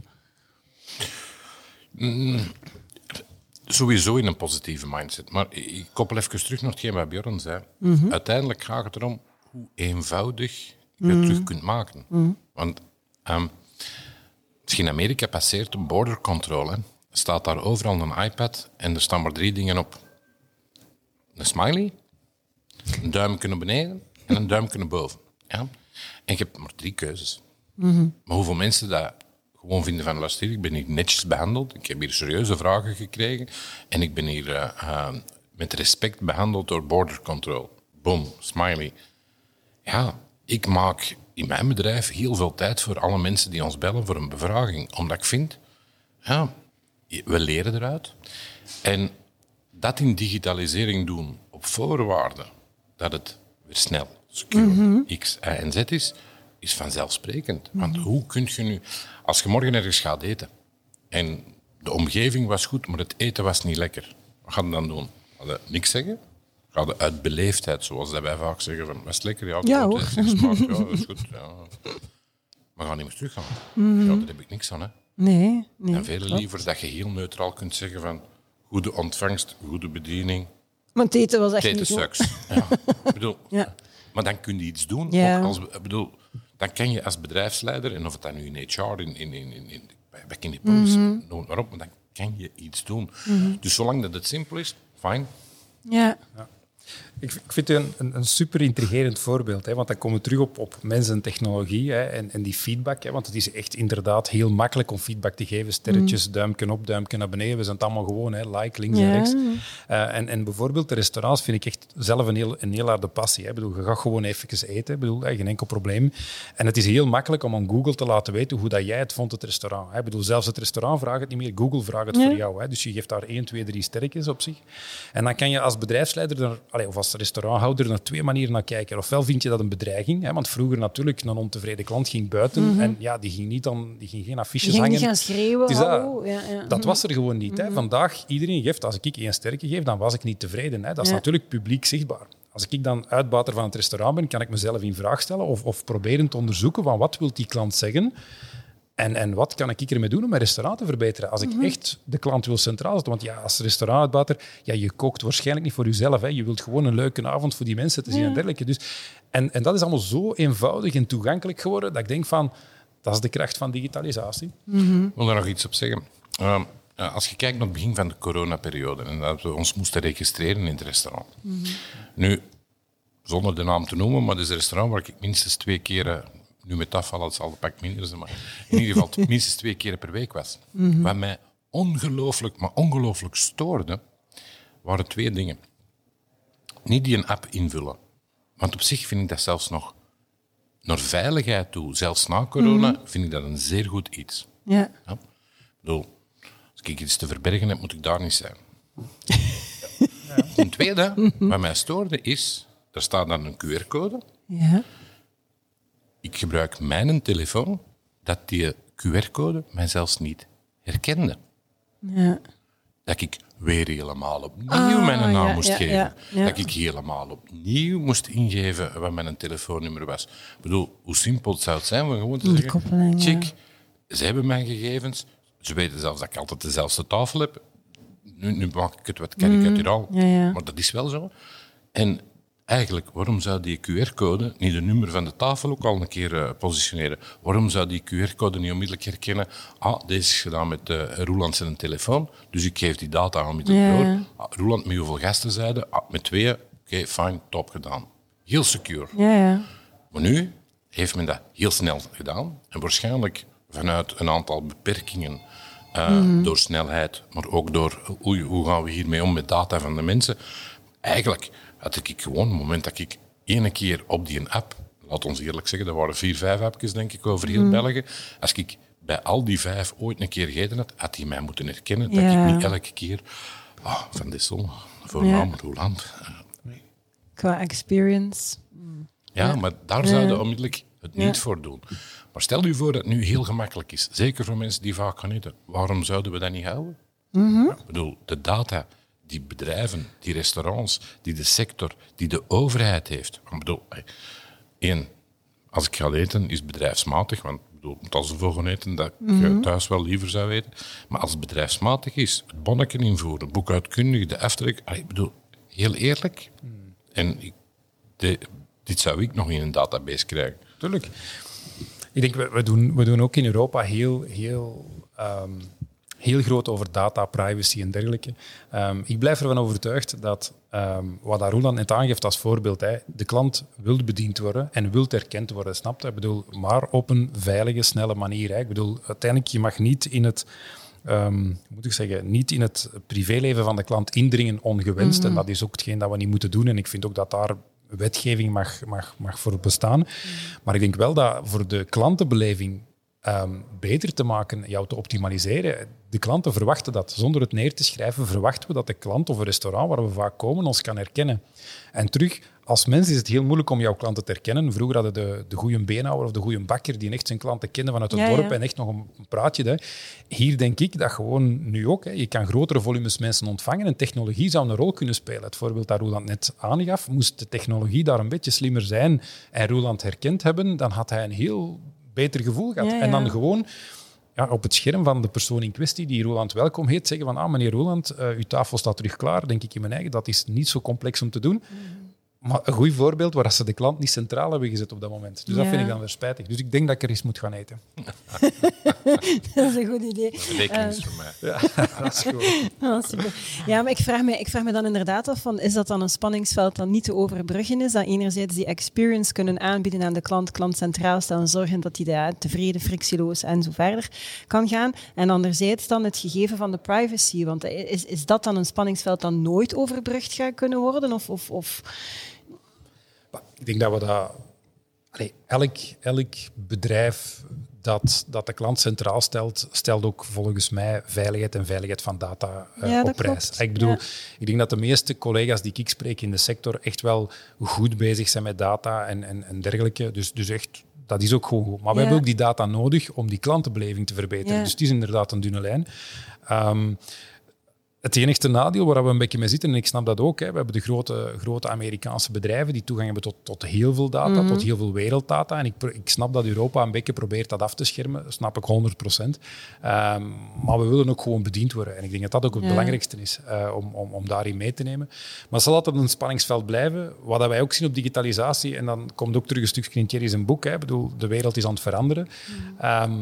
[SPEAKER 3] Sowieso in een positieve mindset. Maar ik koppel even terug naar hetgeen wat Bjorn zei. Uiteindelijk gaat het erom hoe eenvoudig je het terug kunt maken. Want um, je in Amerika passeert, de border control, hè, staat daar overal een iPad en er staan maar drie dingen op. Een smiley, een duimpje naar beneden en een duimpje naar boven. Ja? En je hebt maar drie keuzes. Maar hoeveel mensen dat gewoon vinden van luister, ik ben hier netjes behandeld, ik heb hier serieuze vragen gekregen en ik ben hier uh, uh, met respect behandeld door border control. Boom, smiley. Ja, ik maak in mijn bedrijf heel veel tijd voor alle mensen die ons bellen voor een bevraging. Omdat ik vind, ja, we leren eruit. En dat in digitalisering doen op voorwaarde dat het weer snel, secure, X, Y en Z is, is vanzelfsprekend. Want hoe kun je nu, als je morgen ergens gaat eten en de omgeving was goed, maar het eten was niet lekker, wat ga je dan doen? Ga je niks zeggen? Ga je uit beleefdheid, zoals dat wij vaak zeggen, van, was het lekker? Ja,
[SPEAKER 1] Ja,
[SPEAKER 3] goed,
[SPEAKER 1] hoor.
[SPEAKER 3] het is gesmaakt, ja, dat is goed. Ja. Maar ga niet meer teruggaan. Ja, daar heb ik niks aan. Hè.
[SPEAKER 1] Nee, nee.
[SPEAKER 3] En veel liever dat je heel neutraal kunt zeggen van goede ontvangst, goede bediening,
[SPEAKER 1] Want eten was echt niet goed.
[SPEAKER 3] sucks. Ja. Ik bedoel,
[SPEAKER 1] Ja.
[SPEAKER 3] Maar dan kun je iets doen.
[SPEAKER 1] Ja.
[SPEAKER 3] Ook als, ik bedoel, dan kan je als bedrijfsleider, en of het dan nu in HR, in, in, in, in, in, bij bij Kinepolis,
[SPEAKER 1] Mhm.
[SPEAKER 3] noem het maar op, maar dan kan je iets doen. Dus zolang dat het simpel is, fijn.
[SPEAKER 1] Ja.
[SPEAKER 2] Ik, ik vind het een, een, een super intrigerend voorbeeld, hè, want dan komen we terug op, op mensen en technologie hè, en, en die feedback. Hè, want het is echt inderdaad heel makkelijk om feedback te geven. Sterretjes, duimpje op, duimpje naar beneden. We zijn het allemaal gewoon, hè, like, links en rechts. Eh, en, en bijvoorbeeld de restaurants vind ik echt zelf een heel, een heel harde passie. Hè. Ik bedoel, je gaat gewoon even eten, ik bedoel, geen enkel probleem. En het is heel makkelijk om aan Google te laten weten hoe dat jij het vond, het restaurant. Hè. Ik bedoel, zelfs het restaurant vraagt het niet meer, Google vraagt het voor jou. Hè. Dus je geeft daar 1, 2, 3 sterretjes op zich. En dan kan je als bedrijfsleider er, allee, of als restauranthouder naar twee manieren naar kijken. Ofwel vind je dat een bedreiging, hè, want vroeger natuurlijk een ontevreden klant ging buiten en ja, die ging, niet dan, die ging geen affiches
[SPEAKER 1] ging niet
[SPEAKER 2] hangen.
[SPEAKER 1] gaan schreeuwen.
[SPEAKER 2] Is dat.
[SPEAKER 1] Ja, ja.
[SPEAKER 2] Dat was er gewoon niet. Hè. Vandaag, iedereen geeft, als ik één sterke geef, dan was ik niet tevreden. Hè. Dat is
[SPEAKER 1] Ja.
[SPEAKER 2] natuurlijk publiek zichtbaar. Als ik dan uitbater van het restaurant ben, kan ik mezelf in vraag stellen of, of proberen te onderzoeken van wat wil die klant zeggen en, en wat kan ik ermee doen om mijn restaurant te verbeteren? Als ik echt de klant wil centraal zetten. Want ja, als restaurantuitbater, ja, je kookt waarschijnlijk niet voor jezelf. Hè. Je wilt gewoon een leuke avond voor die mensen te zien en dergelijke. Dus, en, en dat is allemaal zo eenvoudig en toegankelijk geworden dat ik denk van, dat is de kracht van digitalisatie.
[SPEAKER 3] Ik wil daar nog iets op zeggen. Ehm, ja, als je kijkt naar het begin van de coronaperiode en dat we ons moesten registreren in het restaurant. Nu, zonder de naam te noemen, maar het is een restaurant waar ik minstens twee keer, eh, nu met afval, het zal een pak minder zijn, maar in ieder geval minstens twee keer per week was. Wat mij ongelooflijk, maar ongelooflijk stoorde, waren twee dingen. Niet die een app invullen. Want op zich vind ik dat zelfs nog naar veiligheid toe, zelfs na corona, vind ik dat een zeer goed iets.
[SPEAKER 1] Ja.
[SPEAKER 3] Ja. Ik bedoel, als ik iets te verbergen heb, moet ik daar niet zijn. Ten tweede, wat mij stoorde is, er staat dan een QR-code.
[SPEAKER 1] Ja.
[SPEAKER 3] Ik gebruik mijn telefoon, dat die QR-code mij zelfs niet herkende.
[SPEAKER 1] Ja.
[SPEAKER 3] Dat ik weer helemaal opnieuw
[SPEAKER 1] Ah,
[SPEAKER 3] mijn naam
[SPEAKER 1] ja,
[SPEAKER 3] moest
[SPEAKER 1] ja,
[SPEAKER 3] geven. Dat ik helemaal opnieuw moest ingeven wat mijn telefoonnummer was. Ik bedoel, hoe simpel het zou het zijn om gewoon te
[SPEAKER 1] Die
[SPEAKER 3] zeggen... ze hebben mijn gegevens. Ze weten zelfs dat ik altijd dezelfde tafel heb. Nu, nu maak ik het wat karikaturaal,
[SPEAKER 1] ja, ja.
[SPEAKER 3] maar dat is wel zo. En eigenlijk, waarom zou die QR-code niet de nummer van de tafel ook al een keer eh, positioneren? Waarom zou die QR-code niet onmiddellijk herkennen? Ah, deze is gedaan met uh, Roeland zijn telefoon, dus ik geef die data onmiddellijk
[SPEAKER 1] Ja.
[SPEAKER 3] door. Ah, Roeland, met hoeveel gasten zeiden? Ah, met twee. Oké, fijn, top gedaan. Heel secure.
[SPEAKER 1] Ja, ja.
[SPEAKER 3] Maar nu heeft men dat heel snel gedaan. En waarschijnlijk vanuit een aantal beperkingen eh, door snelheid, maar ook door hoe, hoe gaan we hiermee om met data van de mensen. Eigenlijk had ik gewoon, het moment dat ik ene keer op die app, laat ons eerlijk zeggen, dat waren vier, vijf appjes denk ik over heel België. Als ik bij al die vijf ooit een keer gegeten had, had hij mij moeten herkennen. Dat
[SPEAKER 1] Ja.
[SPEAKER 3] ik niet elke keer ah, van Dissel, voornaam Roeland. eh,
[SPEAKER 1] Qua experience.
[SPEAKER 3] Ja, maar daar zouden onmiddellijk het niet voor doen. Maar stel u voor dat het nu heel gemakkelijk is. Zeker voor mensen die vaak gaan eten. Waarom zouden we dat niet houden? Ik bedoel, de data die bedrijven, die restaurants, die de sector, die de overheid heeft. Ik bedoel, eh, één, als ik ga eten, is bedrijfsmatig, want bedoel, moet als de vogel eten dat ik mm thuis wel liever zou weten. Maar als het bedrijfsmatig is, het bonneken invoeren, boekhoudkundig, de aftrek. Ik bedoel, heel eerlijk. En ik, de, dit zou ik nog in een database krijgen.
[SPEAKER 2] Tuurlijk. Ik denk, we, we, doen, we doen ook in Europa heel, heel, um, heel groot over data, privacy en dergelijke. Um, ik blijf ervan overtuigd dat, um, wat Roland net aangeeft als voorbeeld, hè, de klant wil bediend worden en wil erkend worden, snapt? Ik bedoel, maar op een veilige, snelle manier. Hè. Ik bedoel, uiteindelijk, je mag niet in het... Um, moet ik zeggen, niet in het privéleven van de klant indringen ongewenst. Mm -hmm. En dat is ook hetgeen dat we niet moeten doen. En ik vind ook dat daar wetgeving mag, mag, mag voor bestaan. Maar ik denk wel dat voor de klantenbeleving um, beter te maken, jou te optimaliseren. De klanten verwachten dat. Zonder het neer te schrijven, verwachten we dat de klant of een restaurant waar we vaak komen ons kan herkennen. En terug, als mens is het heel moeilijk om jouw klanten te herkennen. Vroeger hadden de, de goede beenhouwer of de goede bakker die echt zijn klanten kende vanuit het ja, dorp ja. en echt nog een praatje. Hè. Hier denk ik dat gewoon nu ook, hè, je kan grotere volumes mensen ontvangen en technologie zou een rol kunnen spelen. Het voorbeeld dat Roland net aangaf, moest de technologie daar een beetje slimmer zijn en Roland herkend hebben, dan had hij een heel beter gevoel
[SPEAKER 1] ja.
[SPEAKER 2] En dan gewoon ja, op het scherm van de persoon in kwestie die Roland welkom heet, zeggen van ah, meneer Roland, uh, uw tafel staat terug klaar, denk ik in mijn eigen. Dat is niet zo complex om te doen.
[SPEAKER 1] Mm.
[SPEAKER 2] Maar een goed voorbeeld waar ze de klant niet centraal hebben gezet op dat moment. Dus
[SPEAKER 1] Ja.
[SPEAKER 2] dat vind ik dan weer spijtig. Dus ik denk dat ik er eens moet gaan eten.
[SPEAKER 1] dat is een goed idee.
[SPEAKER 3] Dat iets voor mij.
[SPEAKER 2] Ja, dat is goed.
[SPEAKER 1] Ah, super. Ja, maar ik vraag, me, ik vraag me dan inderdaad af, van, is dat dan een spanningsveld dat niet te overbruggen is? Dat enerzijds die experience kunnen aanbieden aan de klant, klant centraal stellen, zorgen dat die daar tevreden, frictieloos en zo verder kan gaan. En anderzijds dan het gegeven van de privacy. Want is, is dat dan een spanningsveld dat nooit overbrugd gaat kunnen worden? Of, of, of...
[SPEAKER 2] Ik denk dat we dat... Allee, elk, elk bedrijf dat, dat de klant centraal stelt, stelt ook volgens mij veiligheid en veiligheid van data uh,
[SPEAKER 1] Ja, dat
[SPEAKER 2] op prijs.
[SPEAKER 1] klopt.
[SPEAKER 2] Ik bedoel,
[SPEAKER 1] Ja.
[SPEAKER 2] ik denk dat de meeste collega's die ik spreek in de sector echt wel goed bezig zijn met data en, en, en dergelijke. Dus, dus echt, dat is ook gewoon goed. Maar we
[SPEAKER 1] Ja.
[SPEAKER 2] hebben ook die data nodig om die klantenbeleving te verbeteren.
[SPEAKER 1] Ja.
[SPEAKER 2] Dus het is inderdaad een dunne lijn. Ehm, het enigste nadeel waar we een beetje mee zitten, en ik snap dat ook, hè, we hebben de grote, grote Amerikaanse bedrijven die toegang hebben tot, tot heel veel data,
[SPEAKER 1] Mhm.
[SPEAKER 2] tot heel veel werelddata. En ik, ik snap dat Europa een beetje probeert dat af te schermen, dat snap ik 100 procent. maar we willen ook gewoon bediend worden. En ik denk dat dat ook het
[SPEAKER 1] Ja.
[SPEAKER 2] belangrijkste is, eh, om, om, om daarin mee te nemen. Maar het zal altijd een spanningsveld blijven. Wat dat wij ook zien op digitalisatie, en dan komt ook terug een stukje in Thierry zijn boek, hè, ik bedoel, de wereld is aan het veranderen. Ehm,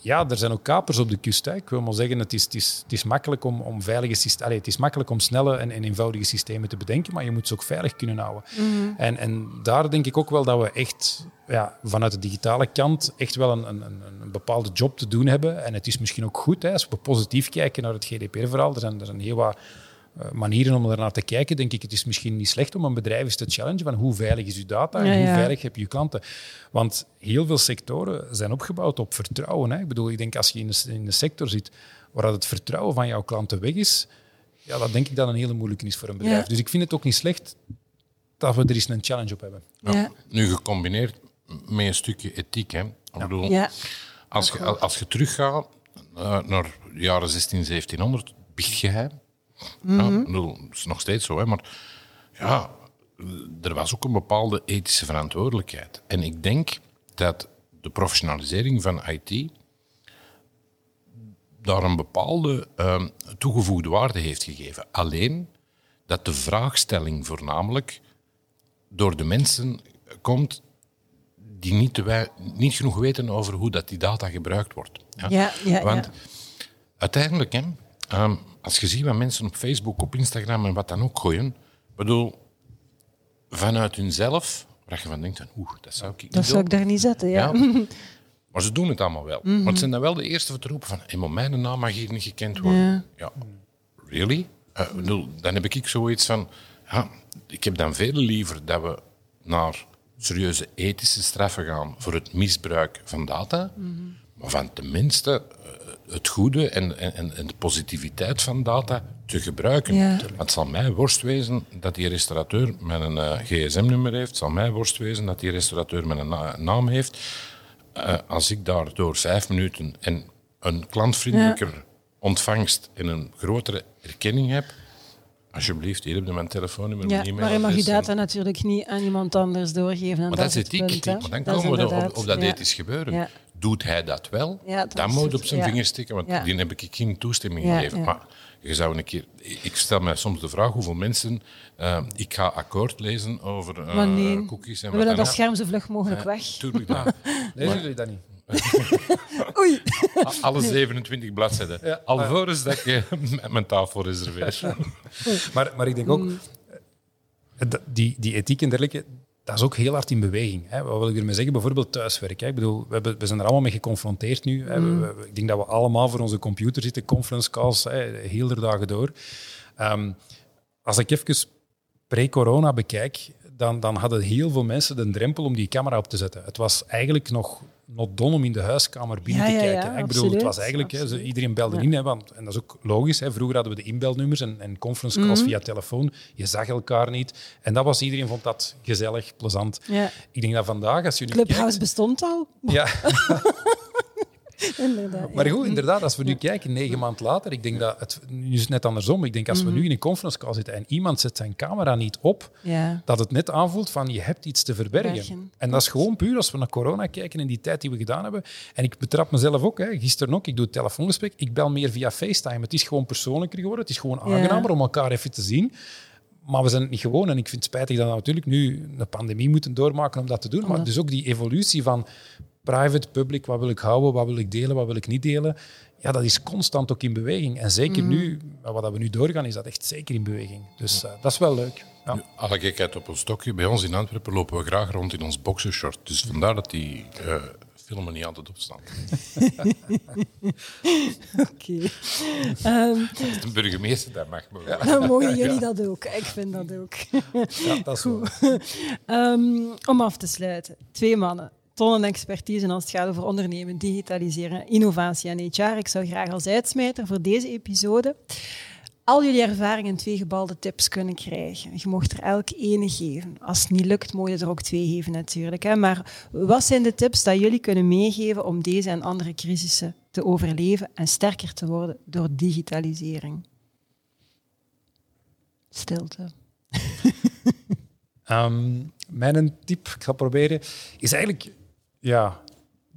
[SPEAKER 2] ja, er zijn ook kapers op de kust. Hè. Ik wil maar zeggen, het is, het is, het is makkelijk om, om veilige het is makkelijk om snelle en, en eenvoudige systemen te bedenken, maar je moet ze ook veilig kunnen houden. En, en daar denk ik ook wel dat we echt ja, vanuit de digitale kant echt wel een, een, een, een bepaalde job te doen hebben. En het is misschien ook goed, hè, als we positief kijken naar het GDPR-verhaal, er zijn, er zijn heel wat eh, manieren om er naar te kijken, denk ik, het is misschien niet slecht om een bedrijf eens te challengen van hoe veilig is uw data en
[SPEAKER 1] Ja,
[SPEAKER 2] hoe veilig heb je je klanten. Want heel veel sectoren zijn opgebouwd op vertrouwen. Hè. Ik bedoel, ik denk als je in de, in de sector zit waar dat het vertrouwen van jouw klanten weg is, ja, dat denk ik dat een hele moeilijke is voor een bedrijf.
[SPEAKER 1] Ja.
[SPEAKER 2] Dus ik vind het ook niet slecht dat we er eens een challenge op hebben.
[SPEAKER 1] Ja.
[SPEAKER 3] Nu gecombineerd met een stukje ethiek. Hè. Ik bedoel,
[SPEAKER 1] Ja.
[SPEAKER 3] als, je, als je teruggaat eh, naar de jaren 16, 1700, biechtgeheim. ja, ik bedoel, dat is nog steeds zo, hè, maar ja, er was ook een bepaalde ethische verantwoordelijkheid. En ik denk dat de professionalisering van IT daar een bepaalde ehm, toegevoegde waarde heeft gegeven. Alleen dat de vraagstelling voornamelijk door de mensen komt die niet, te niet genoeg weten over hoe dat die data gebruikt wordt.
[SPEAKER 1] Ja, ja,
[SPEAKER 3] Want
[SPEAKER 1] ja.
[SPEAKER 3] uiteindelijk, hè, ehm, als je ziet wat mensen op Facebook, op Instagram en wat dan ook gooien, bedoel, vanuit hunzelf, waar je van denkt, oeh, dat zou ik niet
[SPEAKER 1] Dat
[SPEAKER 3] doen.
[SPEAKER 1] zou ik daar niet zetten, ja.
[SPEAKER 3] Maar ze doen het allemaal wel.
[SPEAKER 1] Mhm.
[SPEAKER 3] Maar het zijn dan wel de eerste te roepen van, hey, maar mijn naam mag hier niet gekend worden.
[SPEAKER 1] Ja.
[SPEAKER 3] Ja, really? Eh, dan heb ik zoiets van, ja, ik heb dan veel liever dat we naar serieuze ethische straffen gaan voor het misbruik van data,
[SPEAKER 1] Mhm.
[SPEAKER 3] maar van tenminste eh, het goede en, en, en de positiviteit van data te gebruiken.
[SPEAKER 1] Ja.
[SPEAKER 3] Want Het zal mij worst wezen dat die restaurateur met een eh, gsm-nummer heeft. Het zal mij worst wezen dat die restaurateur met een na- naam heeft. Eh, als ik daar door vijf minuten en een klantvriendelijker ontvangst en een grotere erkenning heb, alsjeblieft, hier heb je mijn telefoonnummer,
[SPEAKER 1] Ja, maar je mag je data natuurlijk niet aan iemand anders doorgeven. En
[SPEAKER 3] Maar dat is
[SPEAKER 1] het
[SPEAKER 3] ethiek.
[SPEAKER 1] punt.
[SPEAKER 3] Maar dan
[SPEAKER 1] Dat
[SPEAKER 3] komen we op dat
[SPEAKER 1] ja.
[SPEAKER 3] ethisch gebeuren. Doet hij dat wel?
[SPEAKER 1] Ja, dat
[SPEAKER 3] dan moet
[SPEAKER 1] het.
[SPEAKER 3] op zijn
[SPEAKER 1] Ja.
[SPEAKER 3] vingers stikken, want
[SPEAKER 1] Ja.
[SPEAKER 3] die heb ik geen toestemming
[SPEAKER 1] Ja,
[SPEAKER 3] gegeven.
[SPEAKER 1] ja.
[SPEAKER 3] Maar je zou een keer... Ik stel mij soms de vraag hoeveel mensen... eh, ik ga akkoord lezen over eh,
[SPEAKER 1] Maar nee,
[SPEAKER 3] cookies en
[SPEAKER 1] we
[SPEAKER 3] wat
[SPEAKER 1] willen dat scherm zo vlug mogelijk weg.
[SPEAKER 3] Tuurlijk, dat.
[SPEAKER 2] Lezen jullie dat niet?
[SPEAKER 1] Oei.
[SPEAKER 3] Alle 27 bladzijden.
[SPEAKER 2] Ja.
[SPEAKER 3] Alvorens dat ik eh, met mijn tafel reserveer.
[SPEAKER 2] Maar, maar ik denk ook, eh, dat- die, die ethiek en dergelijke, dat is ook heel hard in beweging. Hè. Wat wil ik ermee zeggen? Bijvoorbeeld thuiswerk. Hè. Ik bedoel, we, hebben, we zijn er allemaal mee geconfronteerd nu. Hè. We- we- ik denk dat we allemaal voor onze computer zitten, conference calls, hè, heel de dagen door. Ehm, als ik even pre-corona bekijk, dan, dan hadden heel veel mensen de drempel om die camera op te zetten. Het was eigenlijk nog not done om in de huiskamer binnen
[SPEAKER 1] Ja,
[SPEAKER 2] te kijken.
[SPEAKER 1] ja,
[SPEAKER 2] ik bedoel, het was eigenlijk, hè, iedereen belde in, hè, want, en dat is ook logisch. Hè. Vroeger hadden we de inbelnummers en, en conference calls
[SPEAKER 1] Mhm.
[SPEAKER 2] via telefoon. Je zag elkaar niet. En dat was, iedereen vond dat gezellig, plezant.
[SPEAKER 1] Ja.
[SPEAKER 2] Ik denk dat vandaag, als je nu
[SPEAKER 1] Clubhouse
[SPEAKER 2] kijkt...
[SPEAKER 1] bestond al.
[SPEAKER 2] Ja,
[SPEAKER 1] Inderdaad.
[SPEAKER 2] maar goed, inderdaad, als we nu kijken, negen maanden later, ik denk dat het, nu is het net andersom. Ik denk als
[SPEAKER 1] Mhm.
[SPEAKER 2] we nu in een conference call zitten en iemand zet zijn camera niet op,
[SPEAKER 1] Ja.
[SPEAKER 2] dat het net aanvoelt van je hebt iets te verbergen. En dat is gewoon puur als we naar corona kijken in die tijd die we gedaan hebben. En ik betrap mezelf ook, hè, gisteren ook, ik doe het telefoongesprek, ik bel meer via FaceTime. Het is gewoon persoonlijker geworden, het is gewoon aangenamer om elkaar even te zien. Maar we zijn het niet gewoon en ik vind het spijtig dat we natuurlijk nu een pandemie moeten doormaken om dat te doen. Maar dus ook die evolutie van private, public, wat wil ik houden, wat wil ik delen, wat wil ik niet delen. Ja, dat is constant ook in beweging. En zeker
[SPEAKER 1] Mhm.
[SPEAKER 2] nu, wat we nu doorgaan, is dat echt zeker in beweging. Dus eh, dat is wel leuk. Ja.
[SPEAKER 3] Nu, Alle gekheid op een stokje. Bij ons in Antwerpen lopen we graag rond in ons boxershort. Dus vandaar dat die eh, filmen niet altijd opstaan.
[SPEAKER 1] Oké. Ehm,
[SPEAKER 3] Als de burgemeester dat mag. Maar
[SPEAKER 1] dan mogen jullie dat ook. Ik vind dat ook.
[SPEAKER 2] Ja, dat is zo.
[SPEAKER 1] Ehm, om af te sluiten. Twee mannen. Tonnen expertise als het gaat over ondernemen, digitaliseren, innovatie en HR. Ik zou graag als uitsmijter voor deze episode al jullie ervaringen en twee gebalde tips kunnen krijgen. Je mocht er elk ene geven. Als het niet lukt, mogen je er ook twee geven natuurlijk. Hè. Maar wat zijn de tips dat jullie kunnen meegeven om deze en andere crisissen te overleven en sterker te worden door digitalisering? Stilte.
[SPEAKER 2] Ehm, mijn tip, ik ga proberen, is eigenlijk, ja,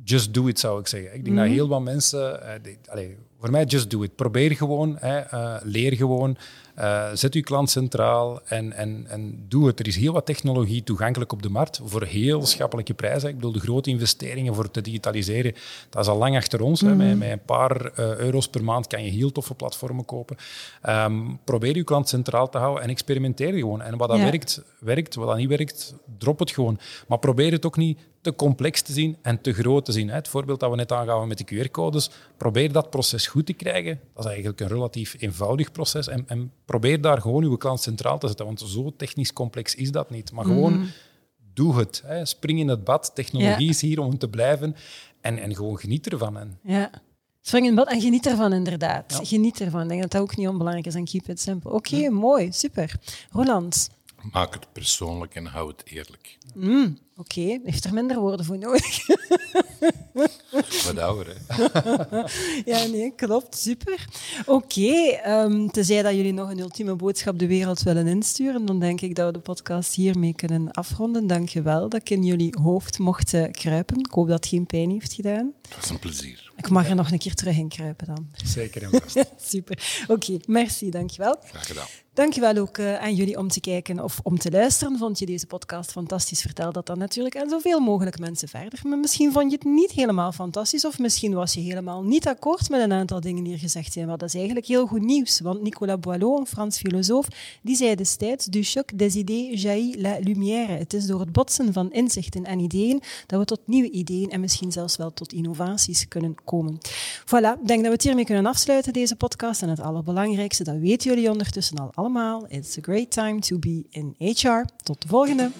[SPEAKER 2] just do it zou ik zeggen. Ik denk dat heel wat mensen, eh, die- allee, voor mij just do it. Probeer gewoon, hè, eh, leer gewoon, eh, zet uw klant centraal en, en, en doe het. Er is heel wat technologie toegankelijk op de markt voor heel schappelijke prijzen. Ik bedoel, de grote investeringen voor te digitaliseren, dat is al lang achter ons. hè. Met, met een paar eh, euro's per maand kan je heel toffe platformen kopen. Ehm, probeer uw klant centraal te houden en experimenteer gewoon. En wat dat
[SPEAKER 1] Ja.
[SPEAKER 2] werkt, werkt. Wat dat niet werkt, drop het gewoon. Maar probeer het ook niet te complex te zien en te groot te zien. hè. Het voorbeeld dat we net aangaven met de QR-codes, probeer dat proces goed te krijgen. Dat is eigenlijk een relatief eenvoudig proces. En, en probeer daar gewoon uw klant centraal te zetten, want zo technisch complex is dat niet. Maar gewoon doe het. Hè. Spring in het bad. Technologie
[SPEAKER 1] Ja.
[SPEAKER 2] is hier om te blijven. En, en gewoon geniet ervan. En
[SPEAKER 1] Ja. Spring in bad en geniet ervan, inderdaad.
[SPEAKER 2] Ja.
[SPEAKER 1] Geniet ervan. Ik denk dat dat ook niet onbelangrijk is en keep it simple. Oké, mooi, super. Roland,
[SPEAKER 3] Maak het persoonlijk en hou het eerlijk.
[SPEAKER 1] mm, oké, heeft er minder woorden voor nodig.
[SPEAKER 3] Wat ouder, hè?
[SPEAKER 1] ja, nee, klopt, super. Oké, ehm, tenzij dat jullie nog een ultieme boodschap de wereld willen insturen, dan denk ik dat we de podcast hiermee kunnen afronden. Dank je wel dat ik in jullie hoofd mocht eh, kruipen. Ik hoop dat het geen pijn heeft gedaan.
[SPEAKER 3] Het was een plezier.
[SPEAKER 1] Ik mag er nog een keer terug in kruipen dan.
[SPEAKER 2] zeker en vast.
[SPEAKER 1] Super. Oké, merci, dankjewel.
[SPEAKER 3] Graag gedaan.
[SPEAKER 1] Dankjewel ook eh, aan jullie om te kijken of om te luisteren. Vond je deze podcast fantastisch? Vertel dat dan natuurlijk aan zoveel mogelijk mensen verder. Maar misschien vond je het niet helemaal fantastisch of misschien was je helemaal niet akkoord met een aantal dingen die er gezegd zijn. Maar dat is eigenlijk heel goed nieuws, want Nicolas Boileau, een Frans filosoof, die zei destijds du choc des idées jaillit la lumière. Het is door het botsen van inzichten en ideeën dat we tot nieuwe ideeën en misschien zelfs wel tot innovaties kunnen komen. Voilà, ik denk dat we het hiermee kunnen afsluiten, deze podcast. En het allerbelangrijkste, dat weten jullie ondertussen al allemaal. It's a great time to be in HR. Tot de volgende.